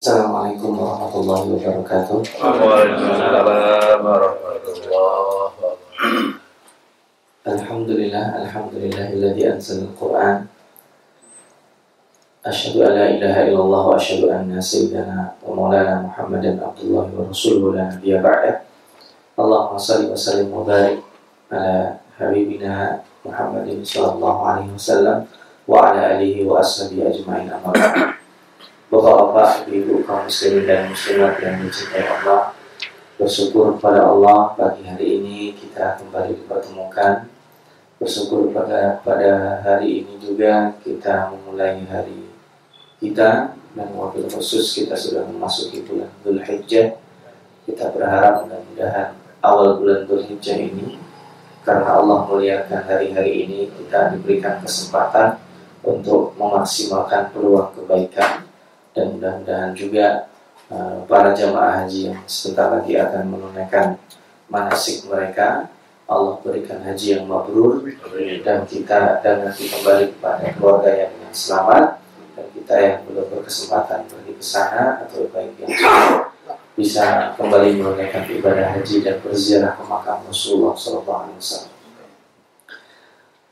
Assalamualaikum warahmatullahi wabarakatuh. Waalaikumsalam warahmatullahi wabarakatuh. Alhamdulillah, alhamdulillahilladzi anzala al-Qur'an. Asyhadu an la ilaha illallah wa asyhadu anna sayyidana wa maulana Muhammadan abdullahi wa rasuluhu la nabiyya ba'da. Allahumma shalli wa sallim wa barik ala habibina Muhammadin sallallahu alaihi wasallam wa ala alihi wa ashabihi ajma'in amma ba'd. Bapak-bapak, ibu kaum muslimin dan muslimat yang dicintai Allah, bersyukur kepada Allah pagi hari ini kita kembali dipertemukan. Bersyukur pada pada hari ini juga kita memulai hari kita dan wakil khusus kita sudah memasuki bulan Dhul. Kita berharap mudah-mudahan awal bulan Dhul Hijjah ini karena Allah muliakan hari-hari ini kita diberikan kesempatan untuk memaksimalkan peluang kebaikan dan mudah-mudahan juga uh, para jamaah haji yang sebentar lagi akan menunaikan manasik mereka Allah berikan haji yang mabrur. Dan kita dan nanti kembali kepada keluarga yang, yang selamat. Dan kita yang belum berkesempatan pergi ke sana atau baik yang bisa kembali menunaikan ibadah haji dan berziarah ke makam Rasulullah SAW.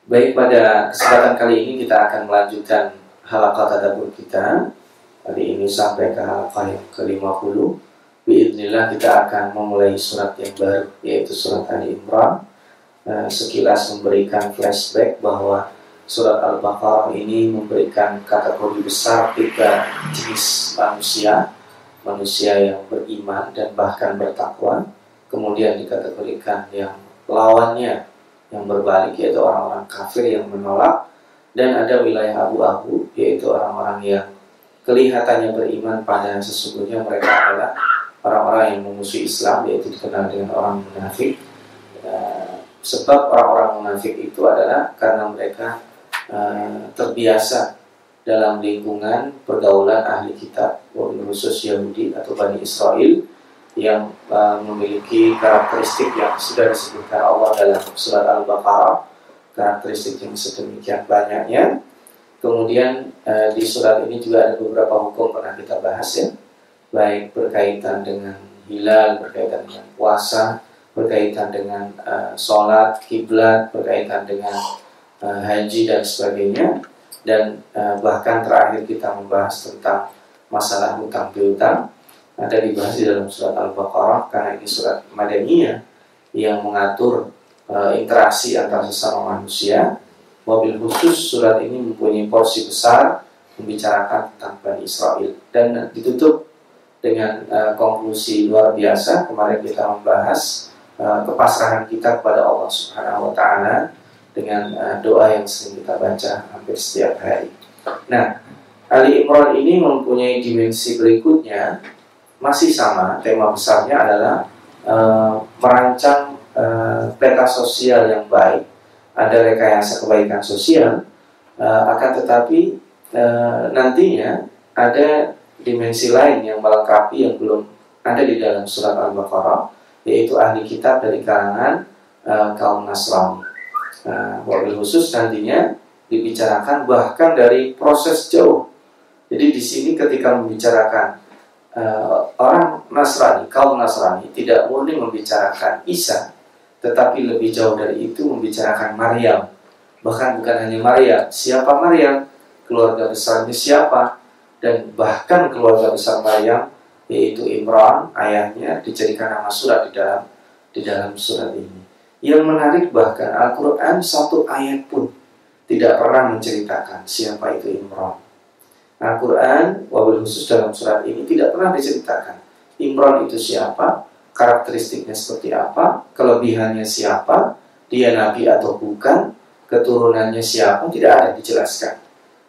Baik pada kesempatan kali ini kita akan melanjutkan halakat tadabbur kita Hari ini sampai ke halaman yang ke-50 Biidnillah kita akan memulai surat yang baru Yaitu surat Ali Imran Sekilas memberikan flashback bahwa Surat Al-Baqarah ini memberikan kategori besar tiga jenis manusia Manusia yang beriman dan bahkan bertakwa. Kemudian dikategorikan yang lawannya Yang berbalik yaitu orang-orang kafir yang menolak. Dan ada wilayah abu-abu Yaitu orang-orang yang kelihatannya beriman pada sesungguhnya mereka adalah orang-orang yang memusuhi Islam yaitu dikenal dengan orang munafik. Uh, sebab orang-orang munafik itu adalah karena mereka uh, terbiasa dalam lingkungan pergaulan ahli kitab khusus Yahudi atau Bani Israel yang uh, memiliki karakteristik yang sudah disebutkan Allah dalam surat Al-Baqarah karakteristik yang sedemikian banyaknya Kemudian uh, di surat ini juga ada beberapa hukum pernah kita bahas ya, baik berkaitan dengan hilal, berkaitan dengan puasa, berkaitan dengan uh, sholat, kiblat, berkaitan dengan uh, haji dan sebagainya, dan uh, bahkan terakhir kita membahas tentang masalah hutang piutang. Ada dibahas di dalam surat Al-Baqarah karena ini surat Madaniyah yang mengatur uh, interaksi antara sesama manusia Mobil khusus surat ini mempunyai porsi besar membicarakan tentang Bani Israel dan ditutup dengan uh, konklusi luar biasa. Kemarin kita membahas uh, kepasrahan kita kepada Allah Subhanahu wa taala dengan uh, doa yang sering kita baca hampir setiap hari. Nah, Ali Imran ini mempunyai dimensi berikutnya masih sama, tema besarnya adalah uh, merancang uh, peta sosial yang baik ada rekayasa kebaikan sosial, uh, akan tetapi uh, nantinya ada dimensi lain yang melengkapi yang belum ada di dalam surat Al-Baqarah, yaitu ahli kitab dari kalangan uh, kaum Nasrani. Uh, wabil khusus nantinya dibicarakan bahkan dari proses jauh. Jadi di sini ketika membicarakan uh, orang Nasrani, kaum Nasrani tidak murni membicarakan Isa, tetapi lebih jauh dari itu membicarakan Maryam. Bahkan bukan hanya Maryam, siapa Maryam? Keluarga besarnya siapa? Dan bahkan keluarga besar Maryam yaitu Imran, ayahnya dijadikan nama surat di dalam di dalam surat ini. Yang menarik bahkan Al-Quran satu ayat pun tidak pernah menceritakan siapa itu Imran. Al-Quran, wabil khusus dalam surat ini tidak pernah diceritakan Imran itu siapa, karakteristiknya seperti apa, kelebihannya siapa, dia nabi atau bukan, keturunannya siapa, tidak ada dijelaskan.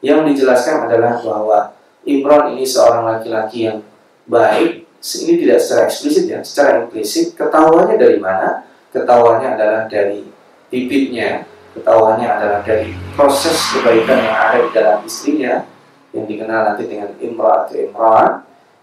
Yang dijelaskan adalah bahwa Imran ini seorang laki-laki yang baik, ini tidak secara eksplisit ya, secara implisit, ketahuannya dari mana? Ketahuannya adalah dari bibitnya, ketahuannya adalah dari proses kebaikan yang ada di dalam istrinya, yang dikenal nanti dengan Imran atau Imran,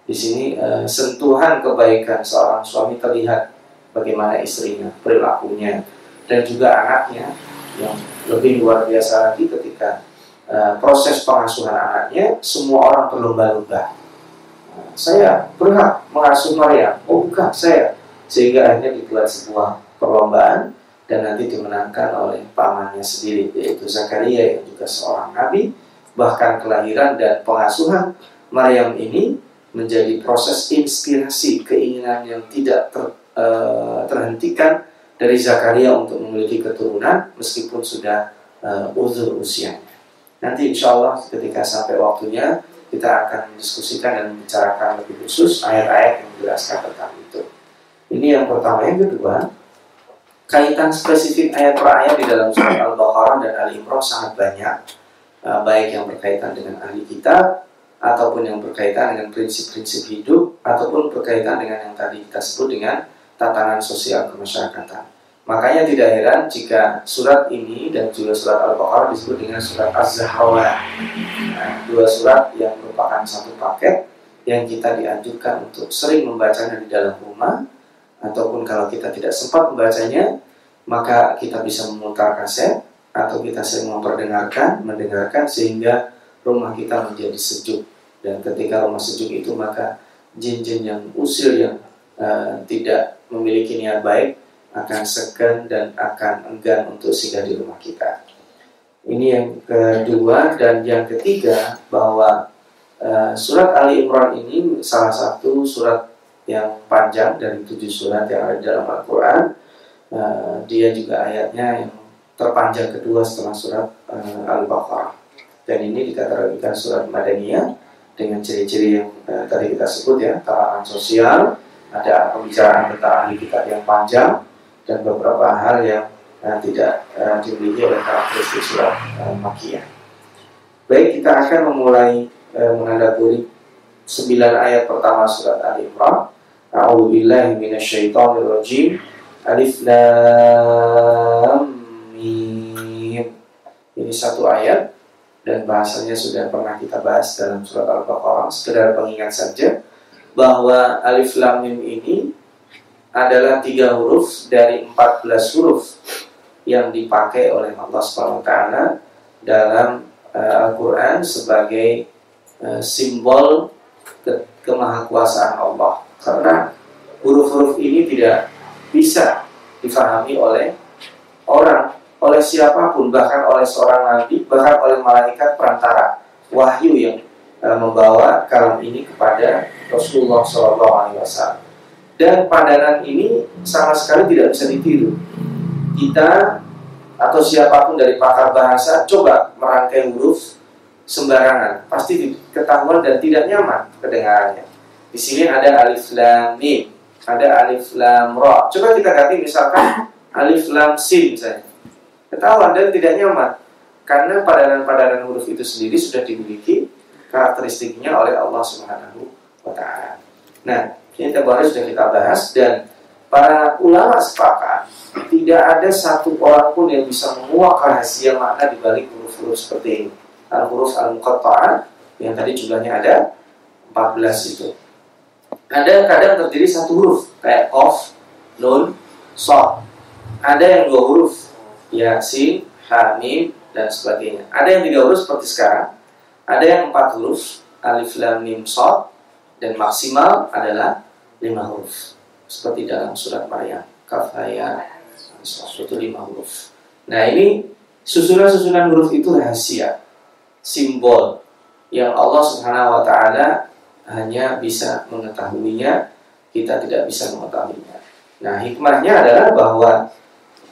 di sini uh, sentuhan kebaikan seorang suami terlihat bagaimana istrinya, perilakunya, dan juga anaknya yang lebih luar biasa lagi ketika uh, proses pengasuhan anaknya semua orang berlomba-lomba. Uh, saya berhak mengasuh Maryam. Oh bukan, saya. Sehingga akhirnya dibuat sebuah perlombaan dan nanti dimenangkan oleh pamannya sendiri yaitu Zakaria yang juga seorang nabi bahkan kelahiran dan pengasuhan Maryam ini menjadi proses inspirasi keinginan yang tidak ter, uh, terhentikan dari Zakaria untuk memiliki keturunan meskipun sudah uh, uzur usianya. Nanti insya Allah ketika sampai waktunya kita akan mendiskusikan dan membicarakan lebih khusus ayat-ayat yang menjelaskan tentang itu. Ini yang pertama. Yang kedua, kaitan spesifik ayat per ayat di dalam surat Al-Baqarah dan Al Imran sangat banyak, uh, baik yang berkaitan dengan ahli kitab ataupun yang berkaitan dengan prinsip-prinsip hidup ataupun berkaitan dengan yang tadi kita sebut dengan tatanan sosial kemasyarakatan. Makanya tidak heran jika surat ini dan juga surat Al-Baqarah disebut dengan surat Az-Zahrawa. Nah, dua surat yang merupakan satu paket yang kita dianjurkan untuk sering membacanya di dalam rumah ataupun kalau kita tidak sempat membacanya maka kita bisa memutar kaset atau kita sering memperdengarkan, mendengarkan sehingga rumah kita menjadi sejuk dan ketika rumah sejuk itu maka jin-jin yang usil yang uh, tidak memiliki niat baik akan segan dan akan enggan untuk singgah di rumah kita. Ini yang kedua dan yang ketiga bahwa uh, surat Ali Imran ini salah satu surat yang panjang dari tujuh surat yang ada dalam Al-Quran. Uh, dia juga ayatnya yang terpanjang kedua setelah surat uh, Al-Baqarah. Dan ini dikatakan surat Madaniyah dengan ciri-ciri yang uh, tadi kita sebut ya, tatanan sosial, ada pembicaraan tentang ahli kitab yang panjang, dan beberapa hal yang uh, tidak uh, dimiliki oleh karakteristik surat uh, Makiyah. Baik, kita akan memulai uh, menandapuri sembilan ayat pertama surat Ali Imran. A'udzu billahi rajim. Alif lam mim. Ini satu ayat dan bahasanya sudah pernah kita bahas dalam surat Al-Baqarah. Sekedar pengingat saja bahwa alif lam mim ini adalah tiga huruf dari 14 huruf yang dipakai oleh Allah SWT dalam uh, Al-Quran sebagai uh, simbol ke kemahakuasaan Allah. Karena huruf-huruf ini tidak bisa difahami oleh orang, oleh siapa pun, bahkan oleh seorang nabi, bahkan oleh malaikat perantara wahyu yang uh, membawa kalam ini kepada Rasulullah SAW. Dan pandangan ini sama sekali tidak bisa ditiru. Kita atau siapa pun dari pakar bahasa coba merangkai huruf sembarangan, pasti ketahuan dan tidak nyaman kedengarannya. Di sini ada alif lam mim, ada alif lam ra. Coba kita ganti misalkan alif lam sin misalnya. Ketahuan dan tidak nyaman karena padanan-padanan huruf itu sendiri sudah dimiliki karakteristiknya oleh Allah Subhanahu wa taala. Nah, ini hari sudah kita bahas dan para ulama sepakat tidak ada satu orang pun yang bisa menguak rahasia makna di balik huruf-huruf seperti ini. Al-huruf al-muqatta'ah yang tadi jumlahnya ada 14 itu. Ada kadang terdiri satu huruf kayak of, nun, so. Ada yang dua huruf ya sin, ha, mim dan sebagainya. Ada yang tiga huruf seperti sekarang. Ada yang empat huruf alif lam mim so dan maksimal adalah lima huruf seperti dalam surat Maryam kafaya itu lima huruf nah ini susunan-susunan huruf itu rahasia simbol yang Allah Subhanahu wa taala hanya bisa mengetahuinya kita tidak bisa mengetahuinya nah hikmahnya adalah bahwa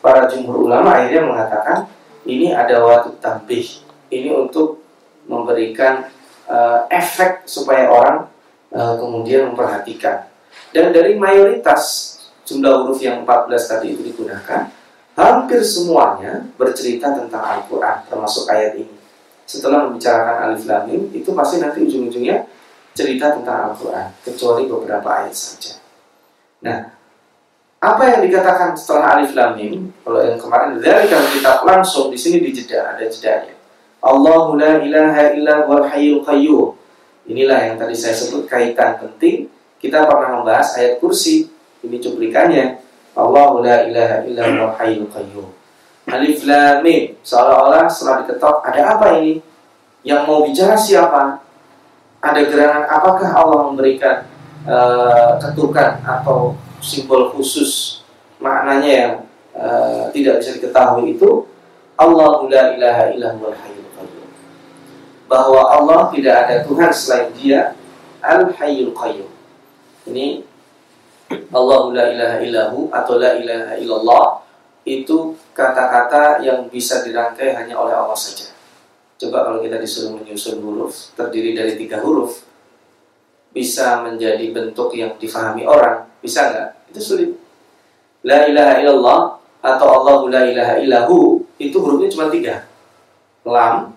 para jumhur ulama akhirnya mengatakan ini ada waktu tambih ini untuk memberikan uh, efek supaya orang uh, kemudian memperhatikan dan dari mayoritas jumlah huruf yang 14 tadi itu digunakan, hampir semuanya bercerita tentang Al-Quran, termasuk ayat ini. Setelah membicarakan alif lam mim, itu pasti nanti ujung-ujungnya cerita tentang Al-Quran, kecuali beberapa ayat saja. Nah, apa yang dikatakan setelah alif lam mim? Kalau yang kemarin dari kalau kita langsung di sini dijeda, ada jedanya. Allahu la ilaha illa wal hayyul qayyum. Inilah yang tadi saya sebut kaitan penting kita pernah membahas ayat kursi. Ini cuplikannya. Allahu la ilaha illa huwa hayyul qayyum. Alif lam mim. Seolah-olah setelah diketok ada apa ini? Yang mau bicara siapa? ada gerangan apakah Allah memberikan uh, ketukan atau simbol khusus maknanya yang uh, tidak bisa diketahui itu Allahu la ilaha illallah hayyul qayyum bahwa Allah tidak ada Tuhan selain Dia al hayyul qayyum ini Allahu la ilaha illahu atau la ilaha illallah itu kata-kata yang bisa dirangkai hanya oleh Allah saja. Coba kalau kita disuruh menyusun huruf terdiri dari tiga huruf, bisa menjadi bentuk yang difahami orang, bisa nggak? Itu sulit. La ilaha illallah atau Allahu la ilaha illahu itu hurufnya cuma tiga, lam,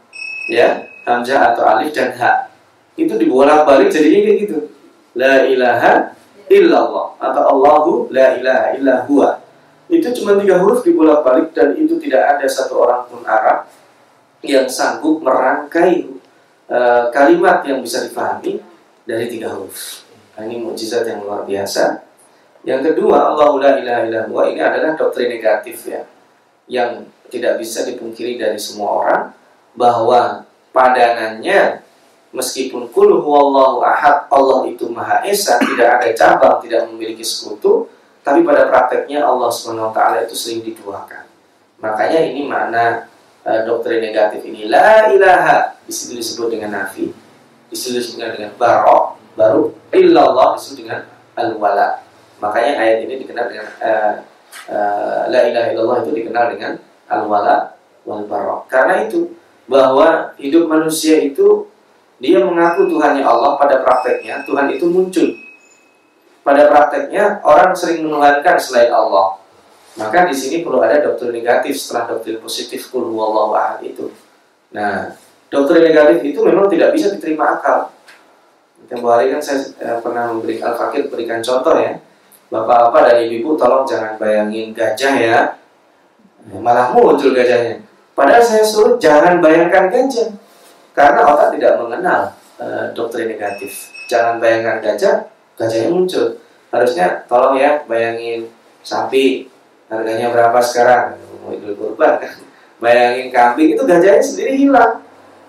ya, hamzah atau alif dan ha. Itu dibolak-balik jadinya kayak gitu. La ilaha illallah atau Allahu la ilaha illa huwa. Itu cuma tiga huruf dibolak-balik dan itu tidak ada satu orang pun Arab yang sanggup merangkai uh, kalimat yang bisa dipahami dari tiga huruf. Nah, ini mukjizat yang luar biasa. Yang kedua, Allahu la ilaha illa huwa ini adalah doktrin negatif ya. Yang tidak bisa dipungkiri dari semua orang bahwa padanannya meskipun kul huwallahu ahad Allah itu maha esa tidak ada cabang tidak memiliki sekutu tapi pada prakteknya Allah swt itu sering diduakan makanya ini makna uh, doktrin negatif ini la ilaha di situ disebut dengan nafi di situ disebut dengan barok baru illallah disebut dengan al wala makanya ayat ini dikenal dengan uh, uh, la ilaha illallah itu dikenal dengan al wala wal barok karena itu bahwa hidup manusia itu dia mengaku Tuhannya Allah pada prakteknya Tuhan itu muncul. Pada prakteknya orang sering menuhankan selain Allah. Maka di sini perlu ada doktrin negatif setelah doktrin positif kul huwallahu ahad itu. Nah, doktrin negatif itu memang tidak bisa diterima akal. Tempoh hari kan saya eh, pernah memberi Al-Fakir berikan contoh ya. Bapak-bapak dan ibu-ibu tolong jangan bayangin gajah ya. Malah muncul gajahnya. Padahal saya suruh jangan bayangkan gajah karena otak tidak mengenal uh, doktrin negatif. Jangan bayangkan gajah, gajahnya muncul. Harusnya tolong ya bayangin sapi harganya berapa sekarang mau idul kurban kan. Bayangin kambing itu gajahnya sendiri hilang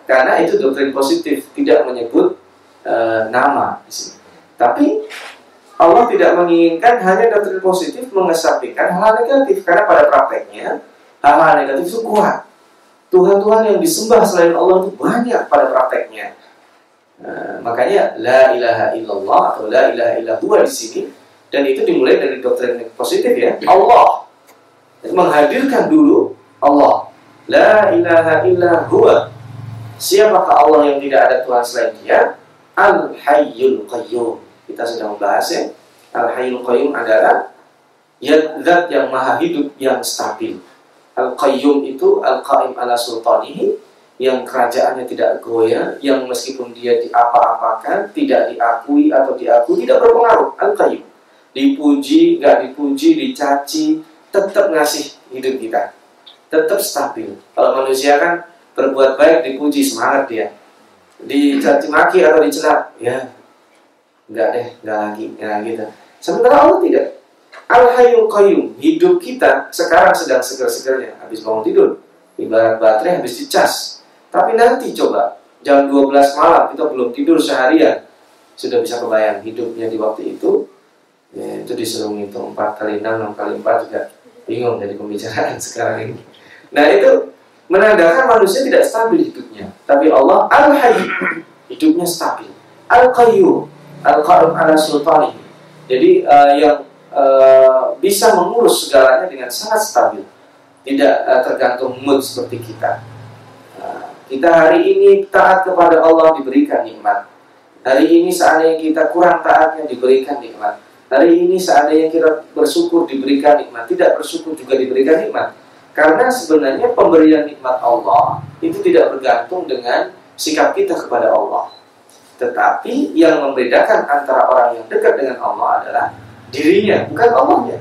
karena itu doktrin positif tidak menyebut uh, nama. Tapi Allah tidak menginginkan hanya doktrin positif mengesampingkan hal-hal negatif karena pada prakteknya hal-hal negatif itu kuat. Tuhan-Tuhan yang disembah selain Allah itu banyak pada prakteknya. Nah, makanya la ilaha illallah atau la ilaha illallah di sini dan itu dimulai dari doktrin positif ya. Allah menghadirkan dulu Allah. La ilaha illallah. Siapakah Allah yang tidak ada Tuhan selain Dia? Al Hayyul Qayyum. Kita sedang membahas ya. Al Hayyul Qayyum adalah zat yang maha hidup yang stabil. Al-Qayyum itu Al-Qaim ala sultanihi yang kerajaannya tidak goyah, yang meskipun dia diapa-apakan, tidak diakui atau diakui, tidak berpengaruh. Al-Qayyum. Dipuji, nggak dipuji, dicaci, tetap ngasih hidup kita. Tetap stabil. Kalau manusia kan berbuat baik, dipuji, semangat dia. Dicaci maki atau dicela, ya nggak deh, nggak lagi, nggak gitu. Sementara Allah tidak. Al-Hayyul Qayyum, hidup kita sekarang sedang seger-segernya, habis bangun tidur. Ibarat baterai habis dicas. Tapi nanti coba, jam 12 malam kita belum tidur seharian. Sudah bisa kebayang hidupnya di waktu itu. Ya, itu disuruh ngitung 4 kali 6, 6 kali 4 juga bingung dari pembicaraan sekarang ini. Nah itu menandakan manusia tidak stabil hidupnya. Tapi Allah Al-Hayy, hidupnya stabil. Al-Qayyum, Al-Qayyum ala sultani. Jadi uh, yang Eh, bisa mengurus segalanya dengan sangat stabil, tidak uh, tergantung mood seperti kita. Uh, kita hari ini taat kepada Allah diberikan nikmat. Hari ini seandainya kita kurang taatnya diberikan nikmat. Hari ini seandainya kita bersyukur diberikan nikmat, tidak bersyukur juga diberikan nikmat. Karena sebenarnya pemberian nikmat Allah itu tidak bergantung dengan sikap kita kepada Allah. Tetapi yang membedakan antara orang yang dekat dengan Allah adalah dirinya, bukan Allahnya.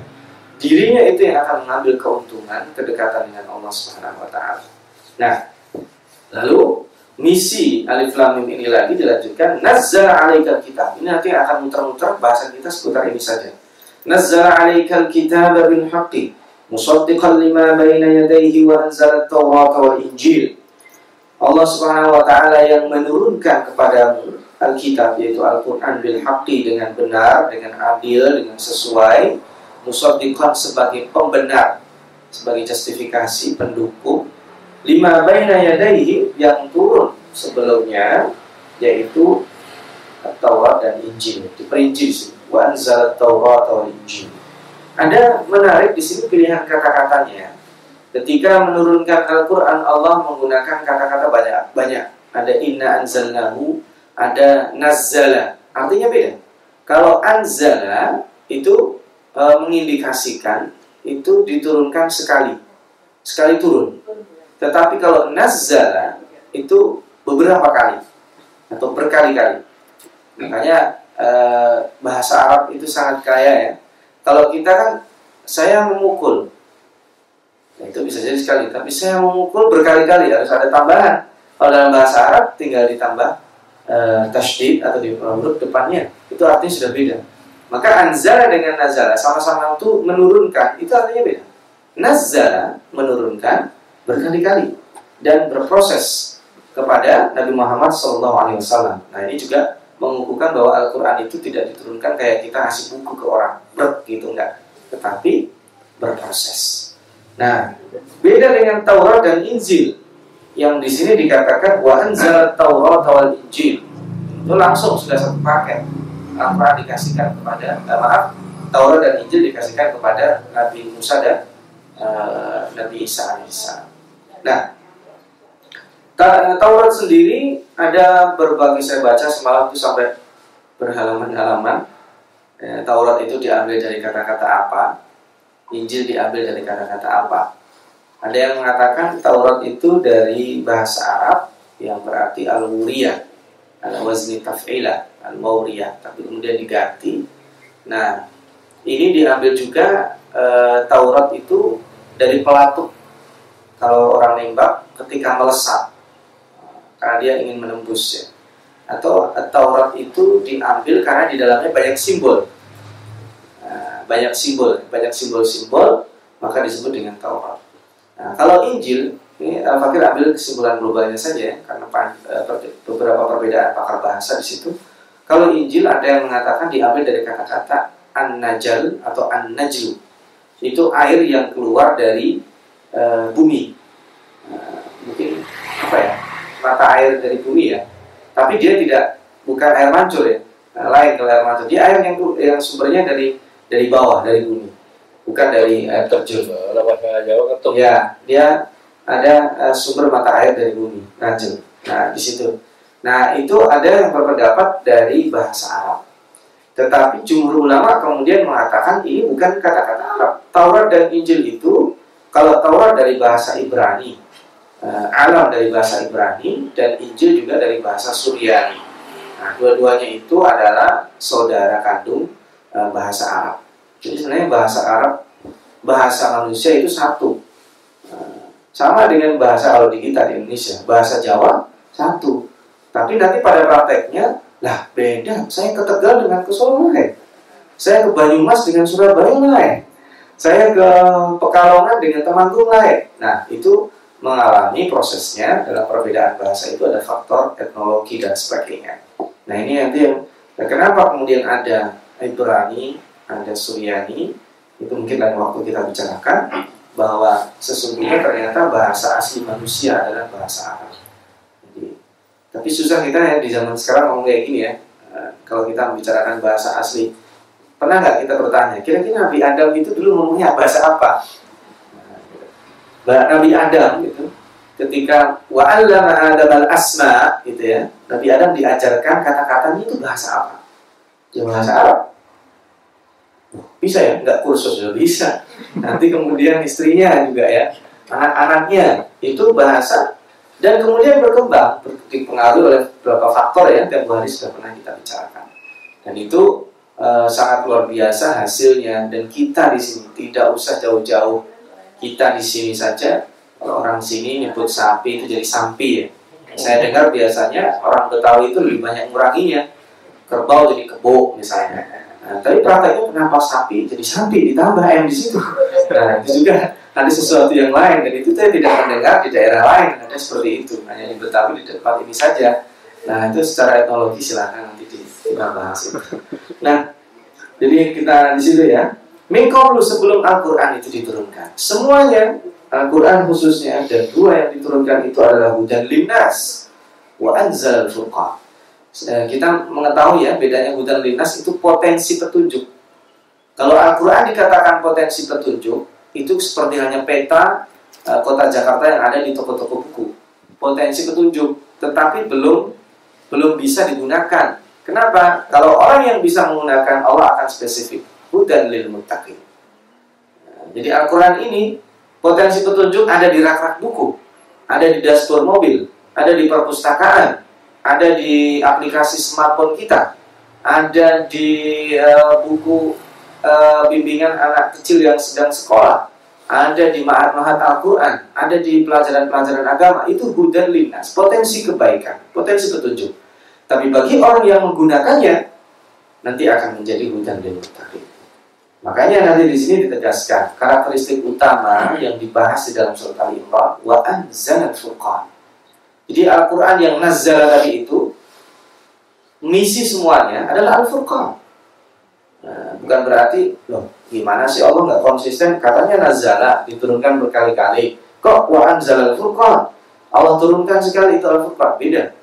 Dirinya itu yang akan mengambil keuntungan kedekatan dengan Allah Subhanahu wa taala. Nah, lalu misi alif lam mim ini lagi dilanjutkan nazzala alaikal kitab. Ini nanti akan muter-muter bahasa kita seputar ini saja. Nazzala alaikal kitab bil haqqi musaddiqan lima baina yadayhi wa anzala at-taurata wal injil. Allah Subhanahu wa taala yang menurunkan kepadamu Alkitab yaitu Al-Quran bil dengan benar, dengan adil, dengan sesuai musaddiqan sebagai pembenar sebagai justifikasi pendukung. Lima baina yadaihi yang turun sebelumnya yaitu Taurat dan Injil. Diperinci sih wa anzal Taurat Injil. Ada menarik di sini pilihan kata-katanya. Ketika menurunkan Al-Quran Allah menggunakan kata-kata banyak banyak. Ada inna anzalnahu ada nazzala artinya beda. Kalau anzala itu e, mengindikasikan itu diturunkan sekali. Sekali turun. Tetapi kalau nazzala itu beberapa kali atau berkali-kali. Makanya e, bahasa Arab itu sangat kaya ya. Kalau kita kan saya memukul. Nah, itu bisa jadi sekali. Tapi saya memukul berkali-kali harus ada tambahan. Kalau dalam bahasa Arab tinggal ditambah uh, atau di huruf depannya itu artinya sudah beda maka anzala dengan nazala sama-sama itu menurunkan itu artinya beda nazala menurunkan berkali-kali dan berproses kepada Nabi Muhammad SAW. Nah ini juga mengukuhkan bahwa Al-Quran itu tidak diturunkan kayak kita ngasih buku ke orang, ber gitu enggak, tetapi berproses. Nah beda dengan Taurat dan Injil yang di sini dikatakan wa anzal Taurat wal Injil itu langsung sudah satu paket apa dikasihkan kepada eh, maaf Taurat dan Injil dikasihkan kepada Nabi Musa dan uh, Nabi Isa alaihissalam. Nah Taurat sendiri ada berbagai saya baca semalam itu sampai berhalaman-halaman. Ya, Taurat itu diambil dari kata-kata apa, Injil diambil dari kata-kata apa. Ada yang mengatakan Taurat itu dari bahasa Arab yang berarti al-wuriyah, al-wazni taf'ilah, al-mawriyah, tapi kemudian diganti. Nah, ini diambil juga e, Taurat itu dari pelatuk. Kalau orang nembak ketika melesat karena dia ingin menembus ya. Atau Taurat itu diambil karena di dalamnya banyak simbol. Nah, banyak simbol, banyak simbol-simbol maka disebut dengan Taurat. Nah, kalau Injil, ini Al-Fakir ambil kesimpulan globalnya saja ya, karena eh, beberapa perbedaan pakar bahasa di situ. Kalau Injil ada yang mengatakan diambil dari kata-kata an-najal atau an-najlu. Itu air yang keluar dari e, bumi. Nah, mungkin apa ya? Mata air dari bumi ya. Tapi dia tidak bukan air mancur ya. Nah, lain kalau air mancur. Dia air yang yang sumbernya dari dari bawah, dari bumi bukan dari air terjun. Ya, dia ada uh, sumber mata air dari bumi, rajin. Nah, di situ. Nah, itu ada yang berpendapat dari bahasa Arab. Tetapi jumhur ulama kemudian mengatakan ini bukan kata-kata Arab. Taurat dan Injil itu kalau Taurat dari bahasa Ibrani, uh, alam dari bahasa Ibrani dan Injil juga dari bahasa Suryani. Nah, dua-duanya itu adalah saudara kandung uh, bahasa Arab. Jadi sebenarnya bahasa Arab, bahasa manusia itu satu. Sama dengan bahasa kalau di kita di Indonesia, bahasa Jawa satu. Tapi nanti pada prakteknya, lah beda. Saya ke Tegal dengan ke Solo lain. Saya ke Banyumas dengan Surabaya lain. Saya ke Pekalongan dengan Temanggung lain. Nah, itu mengalami prosesnya dalam perbedaan bahasa itu ada faktor etnologi dan sebagainya. Nah ini nanti yang kenapa kemudian ada Ibrani ada Suryani itu mungkin lain waktu kita bicarakan bahwa sesungguhnya ternyata bahasa asli manusia adalah bahasa Arab. Jadi, tapi susah kita ya di zaman sekarang ngomong kayak gini ya. Eh, kalau kita membicarakan bahasa asli, pernah nggak kita bertanya, kira-kira Nabi Adam itu dulu ngomongnya bahasa apa? Nah, Nabi Adam gitu, ketika wa Adam al asma gitu ya, Nabi Adam diajarkan kata-katanya itu bahasa apa? Ya bahasa Arab bisa ya? Nggak kursus juga bisa. Nanti kemudian istrinya juga ya anak-anaknya itu bahasa dan kemudian berkembang dipengaruhi oleh beberapa faktor ya yang hari sudah pernah kita bicarakan. Dan itu e, sangat luar biasa hasilnya. Dan kita di sini tidak usah jauh-jauh. Kita di sini saja kalau orang sini nyebut sapi itu jadi sampi ya. Saya dengar biasanya orang Betawi itu lebih banyak menguranginya. Kerbau jadi kebo misalnya Nah, tapi prakteknya kenapa sapi jadi sapi ditambah M di situ. Nah itu juga ada sesuatu yang lain dan itu saya tidak mendengar di daerah lain ada seperti itu. Hanya di Betawi di tempat ini saja. Nah itu secara etnologi silahkan nanti kita bahas. Nah jadi kita di situ ya. Mingkoblu sebelum Al-Quran itu diturunkan. Semuanya Al-Quran khususnya dan dua yang diturunkan itu adalah hujan linnas wa anzal furqan. Eh, kita mengetahui ya bedanya hujan linnas itu potensi petunjuk. Kalau Al-Quran dikatakan potensi petunjuk, itu seperti hanya peta uh, kota Jakarta yang ada di toko-toko buku. Potensi petunjuk, tetapi belum belum bisa digunakan. Kenapa? Kalau orang yang bisa menggunakan Allah akan spesifik. Hudan lil muttaqin. Nah, jadi Al-Quran ini potensi petunjuk ada di rak-rak buku, ada di dashboard mobil, ada di perpustakaan, ada di aplikasi smartphone kita, ada di uh, buku uh, bimbingan anak kecil yang sedang sekolah, ada di ma'at-ma'at Al-Quran, ada di pelajaran-pelajaran agama, itu hudan linnas, potensi kebaikan, potensi petunjuk. Tapi bagi orang yang menggunakannya nanti akan menjadi hujan dan muttaqin. Makanya nanti di sini ditegaskan karakteristik utama yang dibahas di dalam surat Al-Imran wa anzalal furqan. Jadi Al-Qur'an yang nazzala tadi itu misi semuanya adalah Al-Furqan. Nah, bukan berarti loh gimana sih Allah nggak konsisten katanya nazala diturunkan berkali-kali kok wa anzalal furqan Allah turunkan sekali itu Al-Furqan beda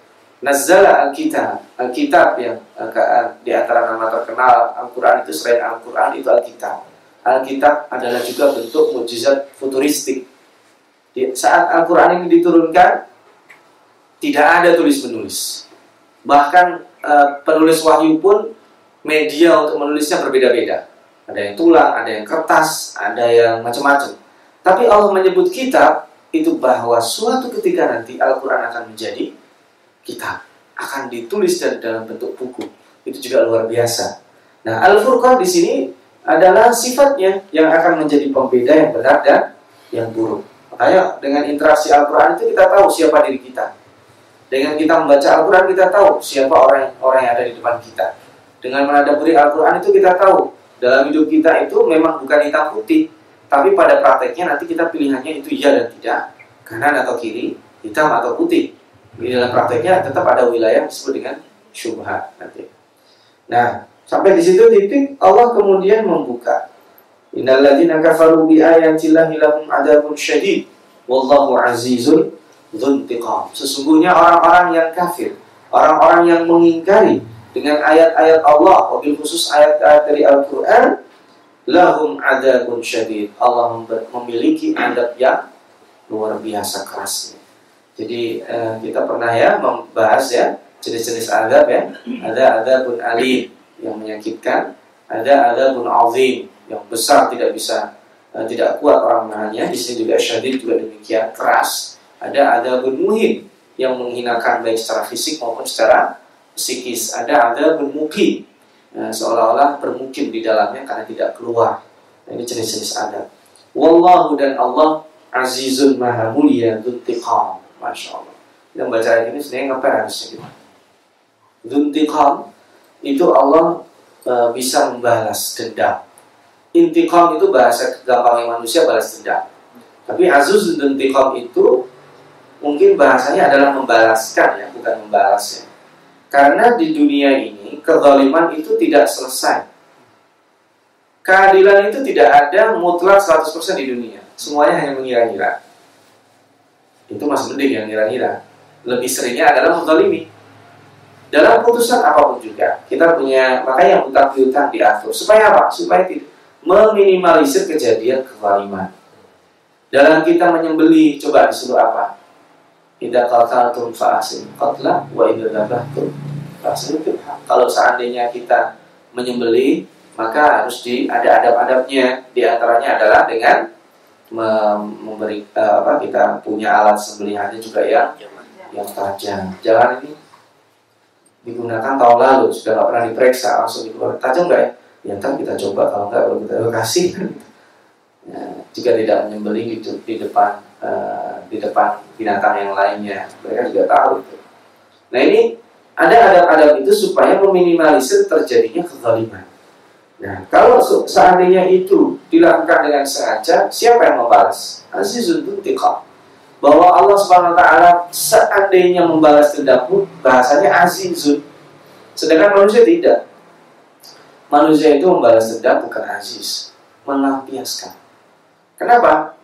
Nazala Alkitab, Alkitab yang uh, di antara nama terkenal Al-Quran itu selain Al-Quran itu Alkitab. Alkitab adalah juga bentuk mujizat futuristik. Di, saat Al-Quran ini diturunkan, tidak ada tulis menulis. Bahkan uh, penulis wahyu pun media untuk menulisnya berbeda-beda. Ada yang tulang, ada yang kertas, ada yang macam-macam. Tapi Allah menyebut kitab itu bahwa suatu ketika nanti Al-Quran akan menjadi kitab akan ditulis dari dalam bentuk buku. Itu juga luar biasa. Nah, Al-Furqan di sini adalah sifatnya yang akan menjadi pembeda yang benar dan yang buruk. Makanya dengan interaksi Al-Quran itu kita tahu siapa diri kita. Dengan kita membaca Al-Quran kita tahu siapa orang orang yang ada di depan kita. Dengan menadaburi Al-Quran itu kita tahu dalam hidup kita itu memang bukan hitam putih, tapi pada prakteknya nanti kita pilihannya itu iya dan tidak, kanan atau kiri, hitam atau putih di dalam prakteknya tetap ada wilayah disebut dengan syubhat nanti. Nah, sampai di situ titik Allah kemudian membuka. Innalladzina kafaru bi ayatillahi lahum adzabun syadid wallahu azizun dzuntiqam. Sesungguhnya orang-orang yang kafir, orang-orang yang mengingkari dengan ayat-ayat Allah, wabil khusus ayat-ayat dari Al-Qur'an, lahum adzabun syadid. Allah memiliki adab yang luar biasa kerasnya. Jadi uh, kita pernah ya membahas ya jenis-jenis adab ya. Ada adabun alim yang menyakitkan, ada adabun azim yang besar tidak bisa uh, tidak kuat orang menahannya. Di sini juga syadid juga demikian keras. Ada adabun muhim yang menghinakan baik secara fisik maupun secara psikis. Ada adabun mukim uh, seolah-olah bermukim di dalamnya karena tidak keluar. Nah, ini jenis-jenis adab. Wallahu dan Allah azizun maha mulia dzuntiqam Masya Allah. Membaca ayat ini sebenarnya ngapain harusnya kita? Zuntiqam itu Allah e, bisa membalas dendam. Intiqam itu bahasa gampangnya manusia balas dendam. Tapi azuz intiqam itu mungkin bahasanya adalah membalaskan ya, bukan membalasnya. Karena di dunia ini kezaliman itu tidak selesai. Keadilan itu tidak ada mutlak 100% di dunia. Semuanya hanya mengira-ngira itu masih mending yang ngira-ngira. Lebih seringnya adalah menzalimi. Dalam putusan apa pun juga, kita punya makanya yang utang piutang diatur. Supaya apa? Supaya tidak meminimalisir kejadian kezaliman. Dalam kita menyembeli, coba disuruh apa? Tidak qataltum fa'asim qatla wa idza dzabhtum fa'asim Kalau seandainya kita menyembeli, maka harus di ada adab-adabnya. Di antaranya adalah dengan memberi uh, apa kita punya alat sembelihannya juga yang yang tajam. Jangan ini digunakan tahun lalu sudah nggak pernah diperiksa langsung dikeluarkan tajam nggak ya? Ya ntar kita coba kalau nggak kalau kita kasih. ya, jika tidak menyembeli di, di depan uh, di depan binatang yang lainnya, mereka juga tahu itu. Nah ini ada adab-adab itu supaya meminimalisir terjadinya kezaliman. Nah, kalau seandainya itu dilakukan dengan sengaja, siapa yang membalas? Azizul Buntiqa. bahwa Allah Subhanahu wa taala seandainya membalas dendam pun bahasanya azizun. Sedangkan manusia tidak. Manusia itu membalas dendam bukan aziz, melampiaskan. Kenapa?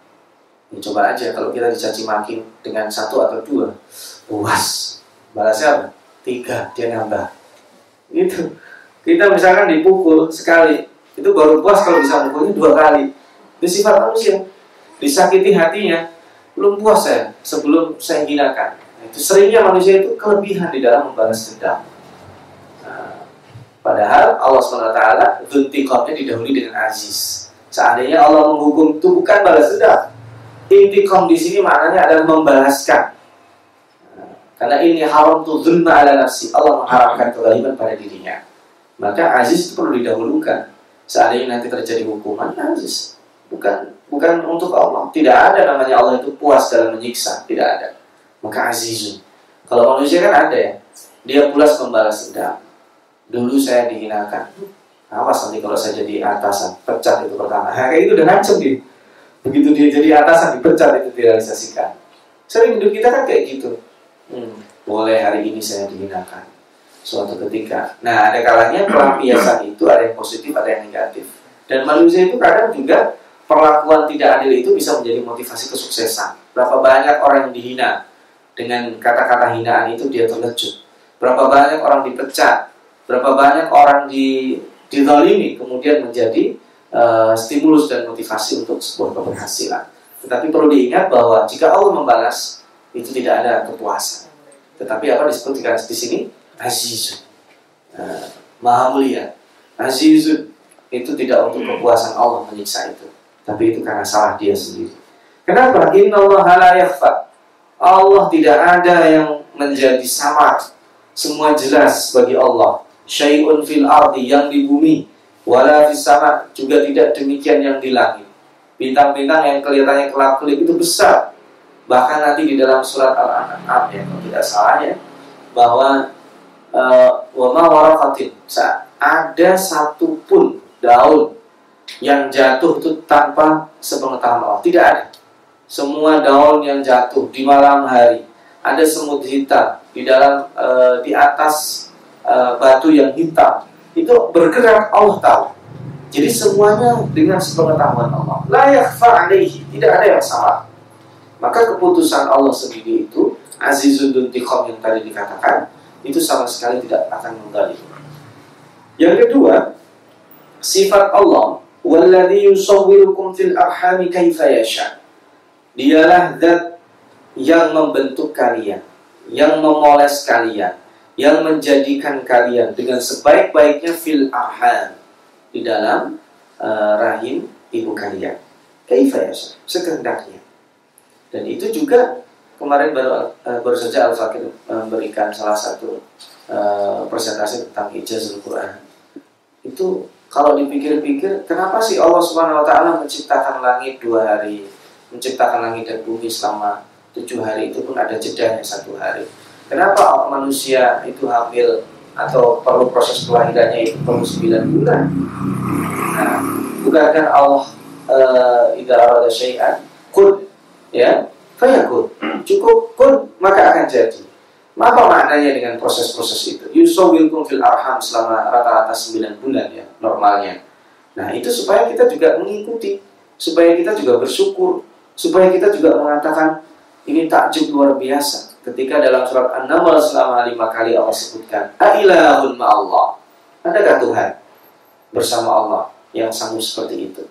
Ya, coba aja kalau kita dicaci maki dengan satu atau dua, puas. Balasnya apa? Tiga, dia nambah. Gitu. Kita misalkan dipukul sekali, itu baru puas kalau bisa mukulnya dua kali. Itu sifat manusia. Disakiti hatinya, belum puas saya sebelum saya hinakan. Nah, itu seringnya manusia itu kelebihan di dalam membalas dendam. Nah, padahal Allah SWT Zuntiqamnya didahului dengan aziz. Seandainya Allah menghukum itu bukan balas dendam, Intikom di sini maknanya adalah membalaskan. Karena ini haram tu zulma ala nafsi. Allah mengharamkan kezaliman pada dirinya. Maka aziz itu perlu didahulukan. Seandainya nanti terjadi hukuman, aziz. Bukan bukan untuk Allah. Tidak ada namanya Allah itu puas dalam menyiksa. Tidak ada. Maka azizun. Kalau manusia kan ada ya. Dia pulas membalas dendam. Dulu saya dihinakan. Awas nanti kalau saya jadi atasan. Pecat itu pertama. Nah, itu udah ngancem dia begitu dia jadi atasan dipecat itu direalisasikan. Sering hidup kita kan kayak gitu. Hmm, boleh hari ini saya dihinakan. Suatu ketika. Nah ada kalanya pelampiasan itu ada yang positif ada yang negatif. Dan manusia itu kadang juga perlakuan tidak adil itu bisa menjadi motivasi kesuksesan. Berapa banyak orang yang dihina? Dengan kata-kata hinaan itu dia terkejut. Berapa banyak orang dipecat? Berapa banyak orang di didolimi kemudian menjadi uh, stimulus dan motivasi untuk sebuah keberhasilan. Tetapi perlu diingat bahwa jika Allah membalas itu tidak ada kepuasan. Tetapi apa disebut di sini azizun, uh, maha mulia. Azizun itu tidak untuk kepuasan Allah menyiksa itu, tapi itu karena salah dia sendiri. Kenapa? Inna Allah la yakhfa. Allah tidak ada yang menjadi samar. Semua jelas bagi Allah. Syai'un fil ardi yang di bumi wala sama juga tidak demikian yang di langit. Bintang-bintang yang kelihatannya kelap-kelip itu besar. Bahkan nanti di dalam surat Al-An'am ya, kalau tidak salah ya, bahwa uh, wama warakatin ada satu pun daun yang jatuh itu tanpa sepengetahuan Allah. Tidak ada. Semua daun yang jatuh di malam hari, ada semut hitam di dalam uh, di atas uh, batu yang hitam itu bergerak Allah tahu. Jadi semuanya dengan sepengetahuan Allah. Layak fa'alaihi, tidak ada yang salah. Maka keputusan Allah sendiri itu Azizun Duntiqom yang tadi dikatakan itu sama sekali tidak akan menggali. Yang kedua, sifat Allah walladhi yusawwirukum fil arhami kaifa yasha. Dialah zat yang membentuk kalian, yang memoles kalian, yang menjadikan kalian dengan sebaik-baiknya fil arham di dalam uh, rahim ibu kalian. Kaifa ya, sekehendaknya. Dan itu juga kemarin baru uh, baru saja Al Fakir memberikan salah satu uh, presentasi tentang ijazah Al-Qur'an. Itu kalau dipikir-pikir, kenapa sih Allah Subhanahu wa taala menciptakan langit dua hari, menciptakan langit dan bumi selama tujuh hari itu pun ada jedanya satu hari Kenapa manusia itu hamil atau perlu proses kelahirannya itu perlu 9 bulan? Nah, bukankah Allah uh, arada syai'an kun ya fayakun. Cukup kun maka akan jadi. Apa maknanya dengan proses-proses itu? Yusawilkum fil arham selama rata-rata 9 bulan ya normalnya. Nah itu supaya kita juga mengikuti supaya kita juga bersyukur supaya kita juga mengatakan ini takjub luar biasa ketika dalam surat An-Naml selama lima kali Allah sebutkan Ailahun Allah. Adakah Tuhan bersama Allah yang sanggup seperti itu?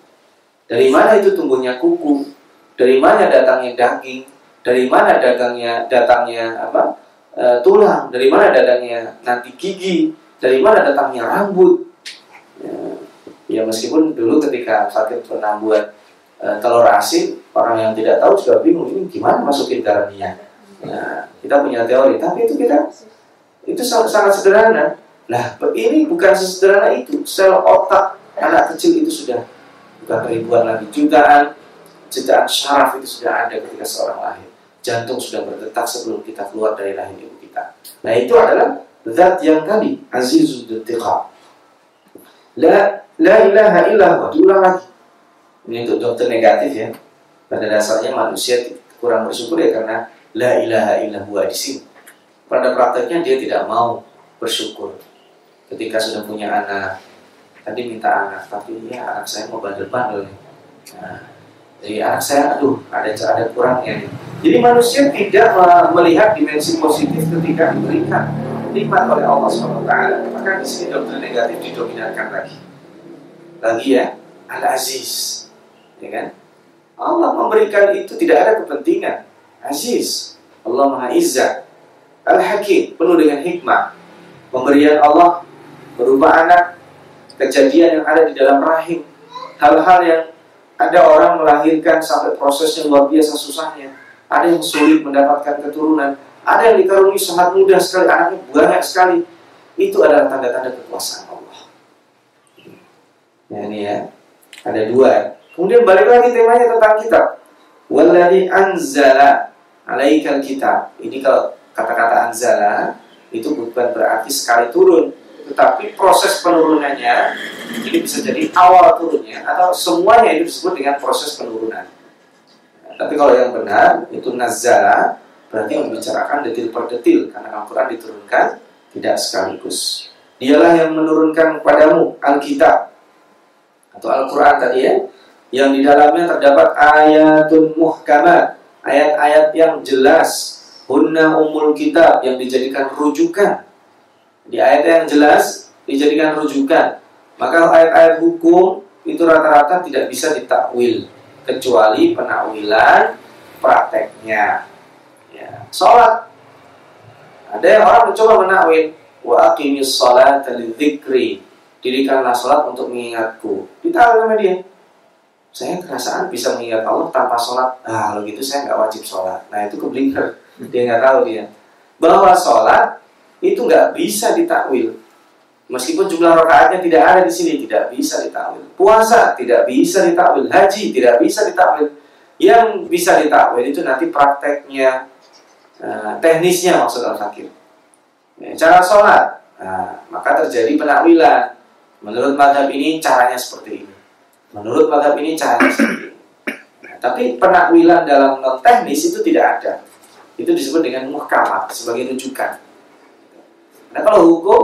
Dari mana itu tumbuhnya kuku? Dari mana datangnya daging? Dari mana dagangnya datangnya apa? E, tulang? Dari mana datangnya nanti gigi? Dari mana datangnya rambut? Ya, ya meskipun dulu ketika Fakir pernah buat e, telur asin orang yang tidak tahu juga bingung ini gimana masukin garamnya Nah, kita punya teori, tapi itu kita itu sangat, sangat sederhana. Nah, ini bukan sesederhana itu. Sel otak anak kecil itu sudah bukan ribuan lagi, jutaan, jutaan syaraf itu sudah ada ketika seorang lahir. Jantung sudah berdetak sebelum kita keluar dari rahim ibu kita. Nah, itu adalah zat yang tadi, azizul dutiqa. La, la ilaha illallah. Diulang lagi. Ini untuk dokter negatif ya. Pada dasarnya manusia kurang bersyukur ya karena la ilaha illallah di sini. Pada prakteknya dia tidak mau bersyukur. Ketika sudah punya anak, tadi minta anak, tapi ya anak saya mau bandel-bandel. Nah, jadi anak saya, aduh, ada ada kurangnya. Jadi manusia tidak melihat dimensi positif ketika diberikan nikmat oleh Allah SWT. Maka di sini doktrin negatif didominankan lagi. Lagi ya, Al-Aziz. Ya kan? Allah memberikan itu tidak ada kepentingan. Aziz. Allah Maha Izzah. Al-Hakim, penuh dengan hikmah. Pemberian Allah berupa anak, kejadian yang ada di dalam rahim, hal-hal yang ada orang melahirkan sampai prosesnya luar biasa susahnya. Ada yang sulit mendapatkan keturunan. Ada yang dikaruniai sangat mudah sekali, anaknya banyak sekali. Itu adalah tanda-tanda kekuasaan Allah. Ya, ini ya. Ada dua. Kemudian balik lagi temanya tentang kitab. Walladhi anzala alaikal kitab. Ini kalau kata-kata anzala itu bukan berarti sekali turun, tetapi proses penurunannya ini bisa jadi awal turunnya atau semuanya itu disebut dengan proses penurunan. Tapi kalau yang benar itu nazala berarti membicarakan detil per detil karena Al-Quran diturunkan tidak sekaligus. Dialah yang menurunkan kepadamu Alkitab atau Al-Quran tadi ya, yang di dalamnya terdapat ayatun muhkamat, ayat-ayat yang jelas, hunna umul kitab yang dijadikan rujukan. Di ayat yang jelas dijadikan rujukan. Maka ayat-ayat hukum itu rata-rata tidak bisa ditakwil. Kecuali penakwilan prakteknya. Ya. Sholat. Ada yang orang mencoba menakwil. Wa aqimis sholat lidzikri. Dirikanlah sholat untuk mengingatku. Ditakwil sama dia saya kerasaan bisa mengingat Allah tanpa sholat ah kalau gitu saya nggak wajib sholat nah itu keblinger dia nggak tahu dia bahwa sholat itu nggak bisa ditakwil. Meskipun jumlah rakaatnya tidak ada di sini, tidak bisa ditakwil. Puasa tidak bisa ditakwil, haji tidak bisa ditakwil. Yang bisa ditakwil itu nanti prakteknya, uh, teknisnya maksud al-fakir. Ya, cara sholat, nah, maka terjadi penakwilan. Menurut madhab ini caranya seperti ini. Menurut madhab ini seperti ini. Nah, tapi penakwilan dalam non teknis itu tidak ada. Itu disebut dengan muhkamat sebagai rujukan. Nah kalau hukum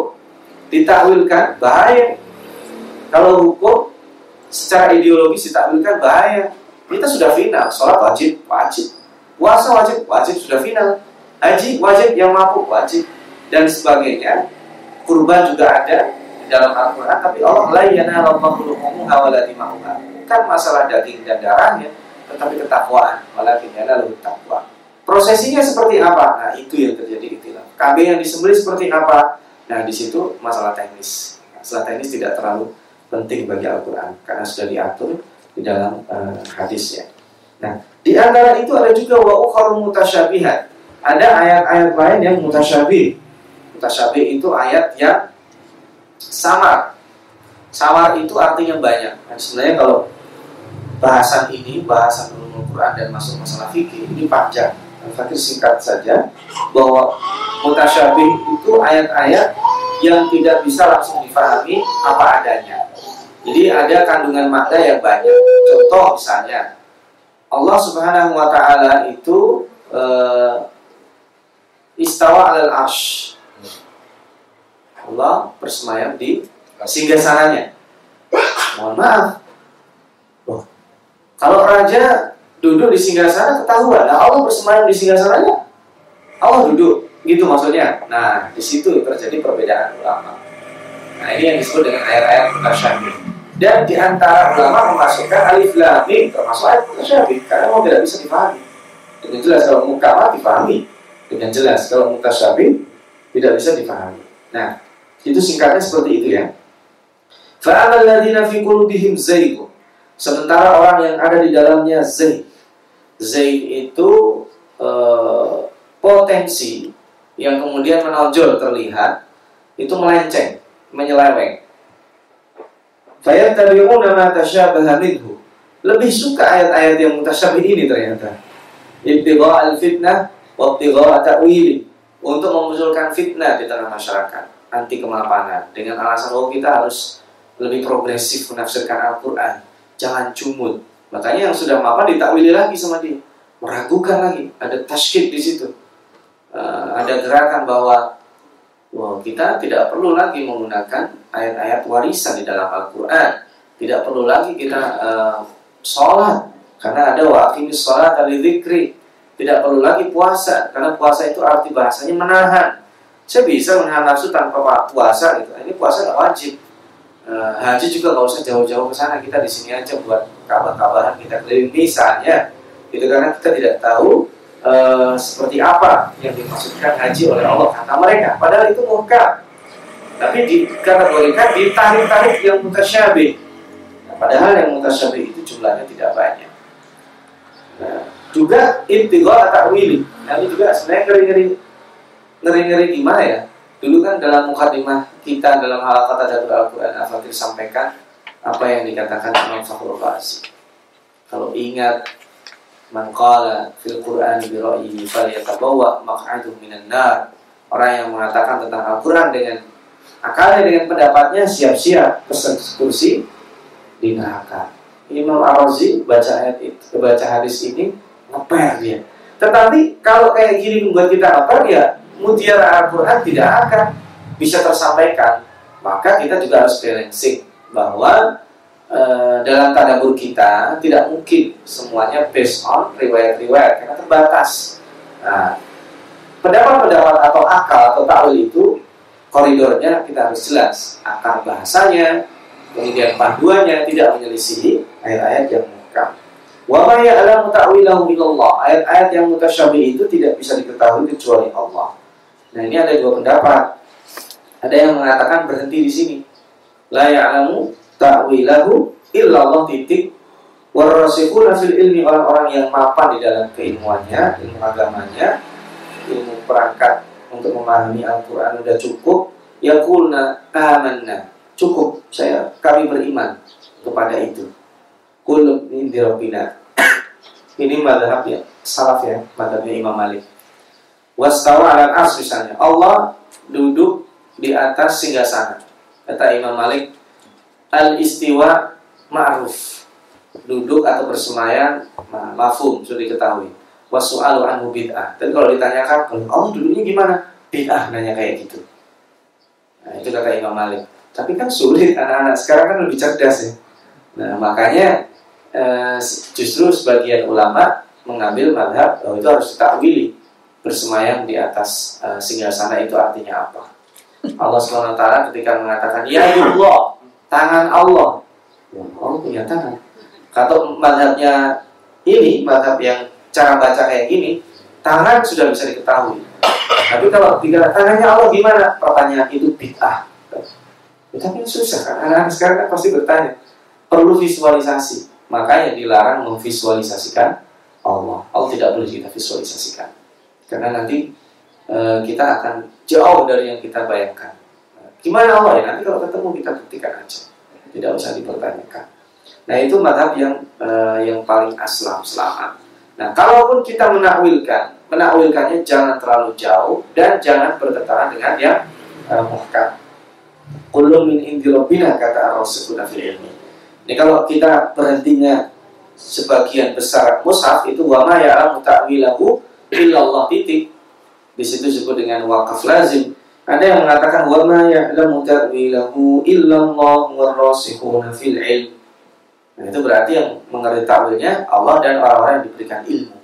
ditakwilkan bahaya. Kalau hukum secara ideologis ditakwilkan bahaya. Kita sudah final, sholat wajib, wajib. Puasa wajib, wajib sudah final. Haji wajib, yang mampu wajib. Dan sebagainya. Kurban juga ada dalam Al-Quran. Tapi Allah la yanallahu luhumuha wala dima'uha. Bukan masalah daging dan darahnya, tetapi ketakwaan. Walakin yanalahu taqwa. Prosesinya seperti apa? Nah, itu yang terjadi itilah. Kambing yang disembelih seperti apa? Nah, di situ masalah teknis. Masalah teknis tidak terlalu penting bagi Al-Quran karena sudah diatur di dalam uh, hadisnya. Nah, di antara itu ada juga wa ukharu mutasyabihat. Ada ayat-ayat lain yang mutasyabih. Mutasyabih itu ayat yang samar. Samar itu artinya banyak. Dan sebenarnya kalau bahasan ini, bahasan ulumul Quran dan masuk masalah fikih ini panjang Fakir singkat saja bahwa mutasyabih itu ayat-ayat yang tidak bisa langsung difahami apa adanya. Jadi ada kandungan makna yang banyak. Contoh misalnya Allah Subhanahu wa taala itu uh, istawa alal arsh. Allah bersemayam di singgasananya. Mohon maaf. Kalau raja duduk di singgah sana ketahuan. Nah, Allah bersemayam di singgah sananya. Allah duduk, gitu maksudnya. Nah, di situ terjadi perbedaan ulama. Nah, ini yang disebut dengan ayat-ayat mutasyabih. Dan di antara ulama memasukkan alif lam mim termasuk ayat mutasyabih karena mau tidak bisa dipahami. Dengan jelas kalau mukamat dipahami dengan jelas kalau mutasyabih tidak bisa dipahami. Nah, itu singkatnya seperti itu ya. Fa'amal ladina fi qulubihim zaygun Sementara orang yang ada di dalamnya zaid. Zaid itu e, potensi yang kemudian menonjol terlihat itu melenceng, menyeleweng. Fayattabi'una ma tasyabaha minhu. Lebih suka ayat-ayat yang mutasyabih ini ternyata. Ibtigha al-fitnah wa ibtigha ta'wili. Untuk memunculkan fitnah di tengah masyarakat, anti kemapanan dengan alasan oh kita harus lebih progresif menafsirkan Al-Qur'an jangan cumut. Makanya yang sudah mapan ditakwili lagi sama dia. meragukan lagi, ada taskyid di situ. Uh, ada gerakan bahwa wow, kita tidak perlu lagi menggunakan ayat-ayat warisan di dalam Al-Quran. Tidak perlu lagi kita uh, sholat karena ada waktu sholat zikri. Tidak perlu lagi puasa karena puasa itu arti bahasanya menahan. Saya bisa menahan nafsu tanpa puasa gitu. Ini puasa nggak wajib. Uh, haji juga nggak usah jauh-jauh ke sana. Kita di sini aja buat kabar-kabaran kita keliling misalnya. Itu karena kita tidak tahu uh, seperti apa yang dimaksudkan haji oleh Allah kata mereka. Padahal itu muka. Tapi dikategorikan ditarik-tarik yang mutasyabih. Nah, padahal yang mutasyabih itu jumlahnya tidak banyak. Nah, juga intiqal ta'wili. Nah, ini juga sebenarnya ngeri-ngeri ngeri-ngeri gimana ya? Dulu kan dalam mukadimah kita dalam hal kata dari Al-Quran Al-Fatih sampaikan apa yang dikatakan Imam Fakhrul Razi. Kalau ingat Man qala fil Qur'an bi ra'yihi falyatabawwa maq'adahu minan nar. Orang yang mengatakan tentang Al-Qur'an dengan akalnya dengan pendapatnya siap-siap kursi di neraka. Imam Ar-Razi baca ayat itu, baca hadis ini ngeper dia. Tetapi kalau kayak gini membuat kita ngeper ya mutiara Al-Quran tidak akan bisa tersampaikan. Maka kita juga harus balancing bahwa Eh, dalam tadabur kita tidak mungkin semuanya based on riwayat-riwayat karena terbatas. Nah, pendapat-pendapat atau akal atau takwil itu koridornya kita harus jelas. Akal bahasanya, kemudian panduannya tidak menyelisihi ayat-ayat yang muhkam. Wa ma ya'lamu ta'wilahu illallah. Ayat-ayat yang mutasyabih itu tidak bisa diketahui kecuali Allah. Nah, ini ada dua pendapat. Ada yang mengatakan berhenti di sini. La ya'lamu ta'wilahu illallah titik warasikhuna fil ilmi orang-orang yang mapan di dalam keilmuannya, ilmu agamanya, ilmu perangkat untuk memahami Al-Qur'an sudah cukup, yaqulna amanna. Cukup, saya kami beriman kepada itu. Rabbina. Ini madhab ya, salaf ya, madhabnya Imam Malik. Wastawa ala ars misalnya. Allah duduk di atas singgasana. Kata Imam Malik, al-istiwa ma'ruf. Duduk atau bersemayam mafhum sudah diketahui. Wasu'alu anhu bid'ah. Dan kalau ditanyakan kalau Allah duduknya gimana? Bid'ah nanya kayak gitu. Nah itu kata Imam Malik. Tapi kan sulit anak-anak sekarang kan lebih cerdas ya. Nah makanya eh, justru sebagian ulama mengambil madhab bahwa itu harus ditakwili bersemayam di atas eh, singgasana itu artinya apa Allah swt ketika mengatakan ya Allah tangan Allah. Ya, Allah punya tangan. Kalau madhabnya ini, madhab yang cara baca kayak gini, tangan sudah bisa diketahui. Tapi kalau tiga tangannya Allah gimana? Pertanyaan itu bid'ah. Ya, tapi susah kan? Anak-anak sekarang kan pasti bertanya. Perlu visualisasi. Makanya dilarang memvisualisasikan Allah. Allah tidak boleh kita visualisasikan. Karena nanti e, kita akan jauh dari yang kita bayangkan. Gimana Allah ya? Nanti kalau ketemu kita buktikan aja. Tidak usah dipertanyakan. Nah itu madhab yang uh, yang paling aslam selamat. Nah kalaupun kita menakwilkan, menakwilkannya jangan terlalu jauh dan jangan bertentangan dengan yang uh, muhkam. Kullu min indi kata Rasulullah fil ilmi. Ini kalau kita berhentinya sebagian besar mushaf itu wa ma ya'lamu ta'wilahu illallah titik. Di situ disebut dengan wakaf lazim ada yang mengatakan wa ma ya'lamu ta'wilahu illallah warasikhuna fil ilm. Nah, itu berarti yang mengerti ta'wilnya Allah dan orang-orang yang diberikan ilmu.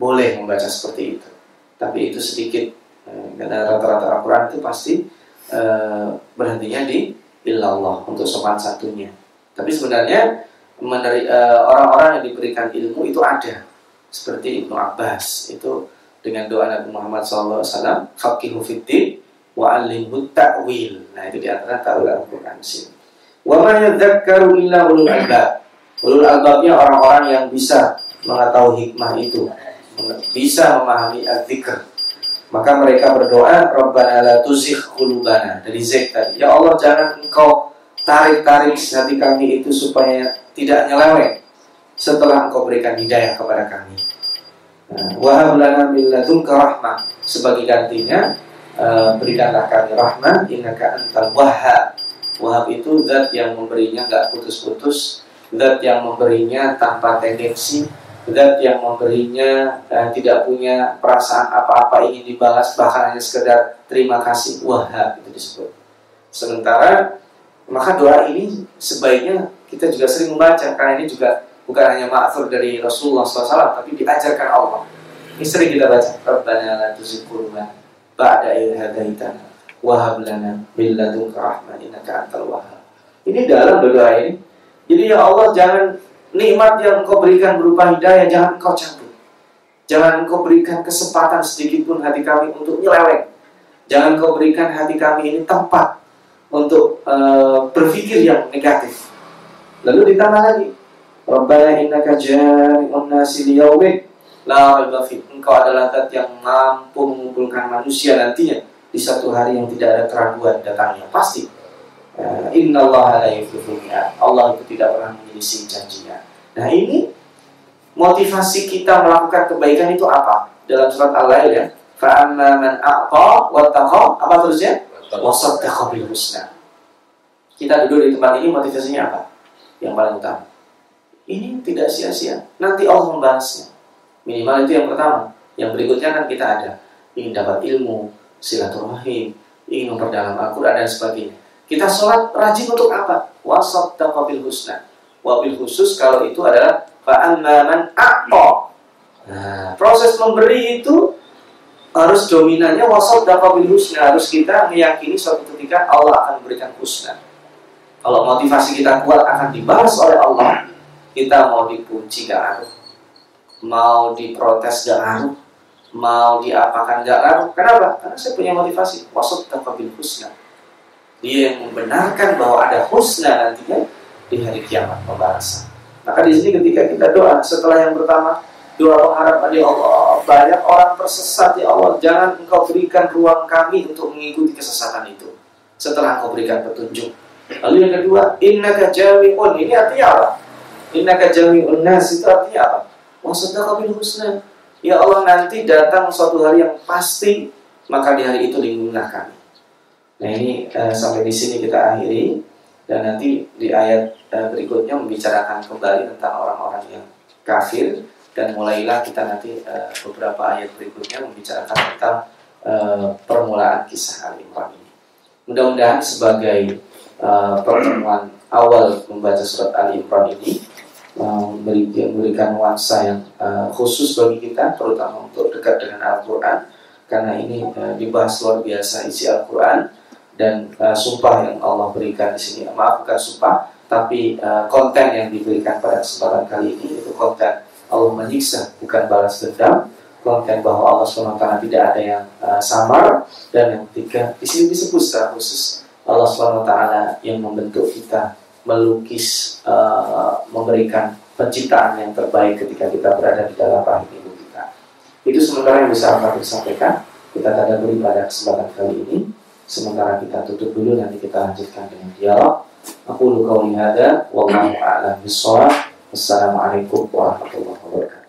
Boleh membaca seperti itu. Tapi itu sedikit eh, karena rata-rata Al-Qur'an itu pasti eh, berhentinya di illallah untuk sopan satunya. Tapi sebenarnya eh, orang-orang yang diberikan ilmu itu ada. Seperti Ibnu Abbas itu dengan doa Nabi Muhammad SAW, faqihu fiddin wa alimhu ta'wil. Nah, itu di antara ta'wil Al-Quran sini. Wa ma yadzakkaru illa ulul albab. Ulul albabnya orang-orang yang bisa mengetahui hikmah itu, bisa memahami az-zikr. Maka mereka berdoa, Rabbana la tuzigh qulubana. Dari zik tadi. Ya Allah, jangan engkau tarik-tarik hati kami itu supaya tidak nyeleweng setelah engkau berikan hidayah kepada kami. Nah, wahab lana rahmah. Sebagai gantinya, Eh, berikanlah kami rahmat innaka antal wahhab wahab itu zat yang memberinya nggak putus-putus zat yang memberinya tanpa tendensi dan yang memberinya eh, tidak punya perasaan apa-apa ingin dibalas bahkan hanya sekedar terima kasih wahab itu disebut sementara maka doa ini sebaiknya kita juga sering membaca karena ini juga bukan hanya ma'thur dari Rasulullah SAW tapi diajarkan Allah ini sering kita baca Rabbana la tuzigh ba'da idh hadaitana wa hab lana min ladunka innaka antal ini dalam doa ini jadi ya Allah jangan nikmat yang engkau berikan berupa hidayah jangan engkau cabut. Jangan engkau berikan kesempatan sedikit pun hati kami untuk nyeleweng. Jangan engkau berikan hati kami ini tempat untuk uh, berpikir yang negatif. Lalu ditambah lagi, Rabbana innaka jami'un nasi liyaumin la raiba Engkau adalah zat yang mampu mengumpulkan manusia nantinya di satu hari yang tidak ada keraguan datangnya. Pasti Eh, Inna Allah la Allah itu tidak pernah menyelisih janjinya. Nah ini motivasi kita melakukan kebaikan itu apa? Dalam surat Al-Lail ya. Fa'amma man a'ta wattaqa apa terusnya? Wasaddaqa bil husna. Kita duduk di tempat ini motivasinya apa? Yang paling utama. Ini tidak sia-sia. Nanti Allah membalasnya. Minimal itu yang pertama. Yang berikutnya kan kita ada ingin dapat ilmu, silaturahim, ingin memperdalam Al-Quran dan sebagainya. Kita sholat rajin untuk apa? Wasat bil husna. Wabil khusus kalau itu adalah fa'amman a'to. Nah, proses memberi itu harus dominannya wasat bil husna. Harus kita meyakini suatu ketika Allah akan memberikan husna. Kalau motivasi kita kuat akan dibalas oleh Allah, kita mau dipuji gak ngaruh, mau diprotes gak ngaruh, mau diapakan gak ngaruh. Kenapa? Karena saya punya motivasi. Wasat bil husna. Dia yang membenarkan bahwa ada husna nantinya di hari kiamat pembalasan. Maka di sini ketika kita doa setelah yang pertama doa pengharapan ya Allah banyak orang tersesat ya Allah jangan engkau berikan ruang kami untuk mengikuti kesesatan itu. Setelah engkau berikan petunjuk. Lalu yang kedua innaka jami'un. Ini artinya apa innaka jami'un nas itu artinya apa? Maksudnya kami husna. Ya Allah nanti datang suatu hari yang pasti maka di hari itu lindungilah kami. Nah ini uh, sampai di sini kita akhiri. Dan nanti di ayat uh, berikutnya membicarakan kembali tentang orang-orang yang kafir. Dan mulailah kita nanti uh, beberapa ayat berikutnya membicarakan tentang uh, permulaan kisah Ali Imran ini. Mudah-mudahan sebagai uh, pertemuan awal membaca surat Ali Imran ini memberikan, memberikan nuansa yang uh, khusus bagi kita, terutama untuk dekat dengan Al-Quran, karena ini uh, dibahas luar biasa isi Al-Quran dan sumpah yang Allah berikan di sini. Maaf bukan sumpah, tapi konten yang diberikan pada kesempatan kali ini itu konten Allah menyiksa, bukan balas dendam. Konten bahwa Allah SWT tidak ada yang uh, samar dan yang ketiga di sini disebut secara khusus Allah SWT yang membentuk kita melukis, uh, memberikan penciptaan yang terbaik ketika kita berada di dalam rahim ibu kita. Itu sementara yang bisa aku sampaikan. Kita tadaburi pada kesempatan kali ini. Sementara kita tutup dulu nanti kita lanjutkan dengan dialog. Aku lu kau ada, wallahu a'lam bishawab. Wassalamualaikum warahmatullahi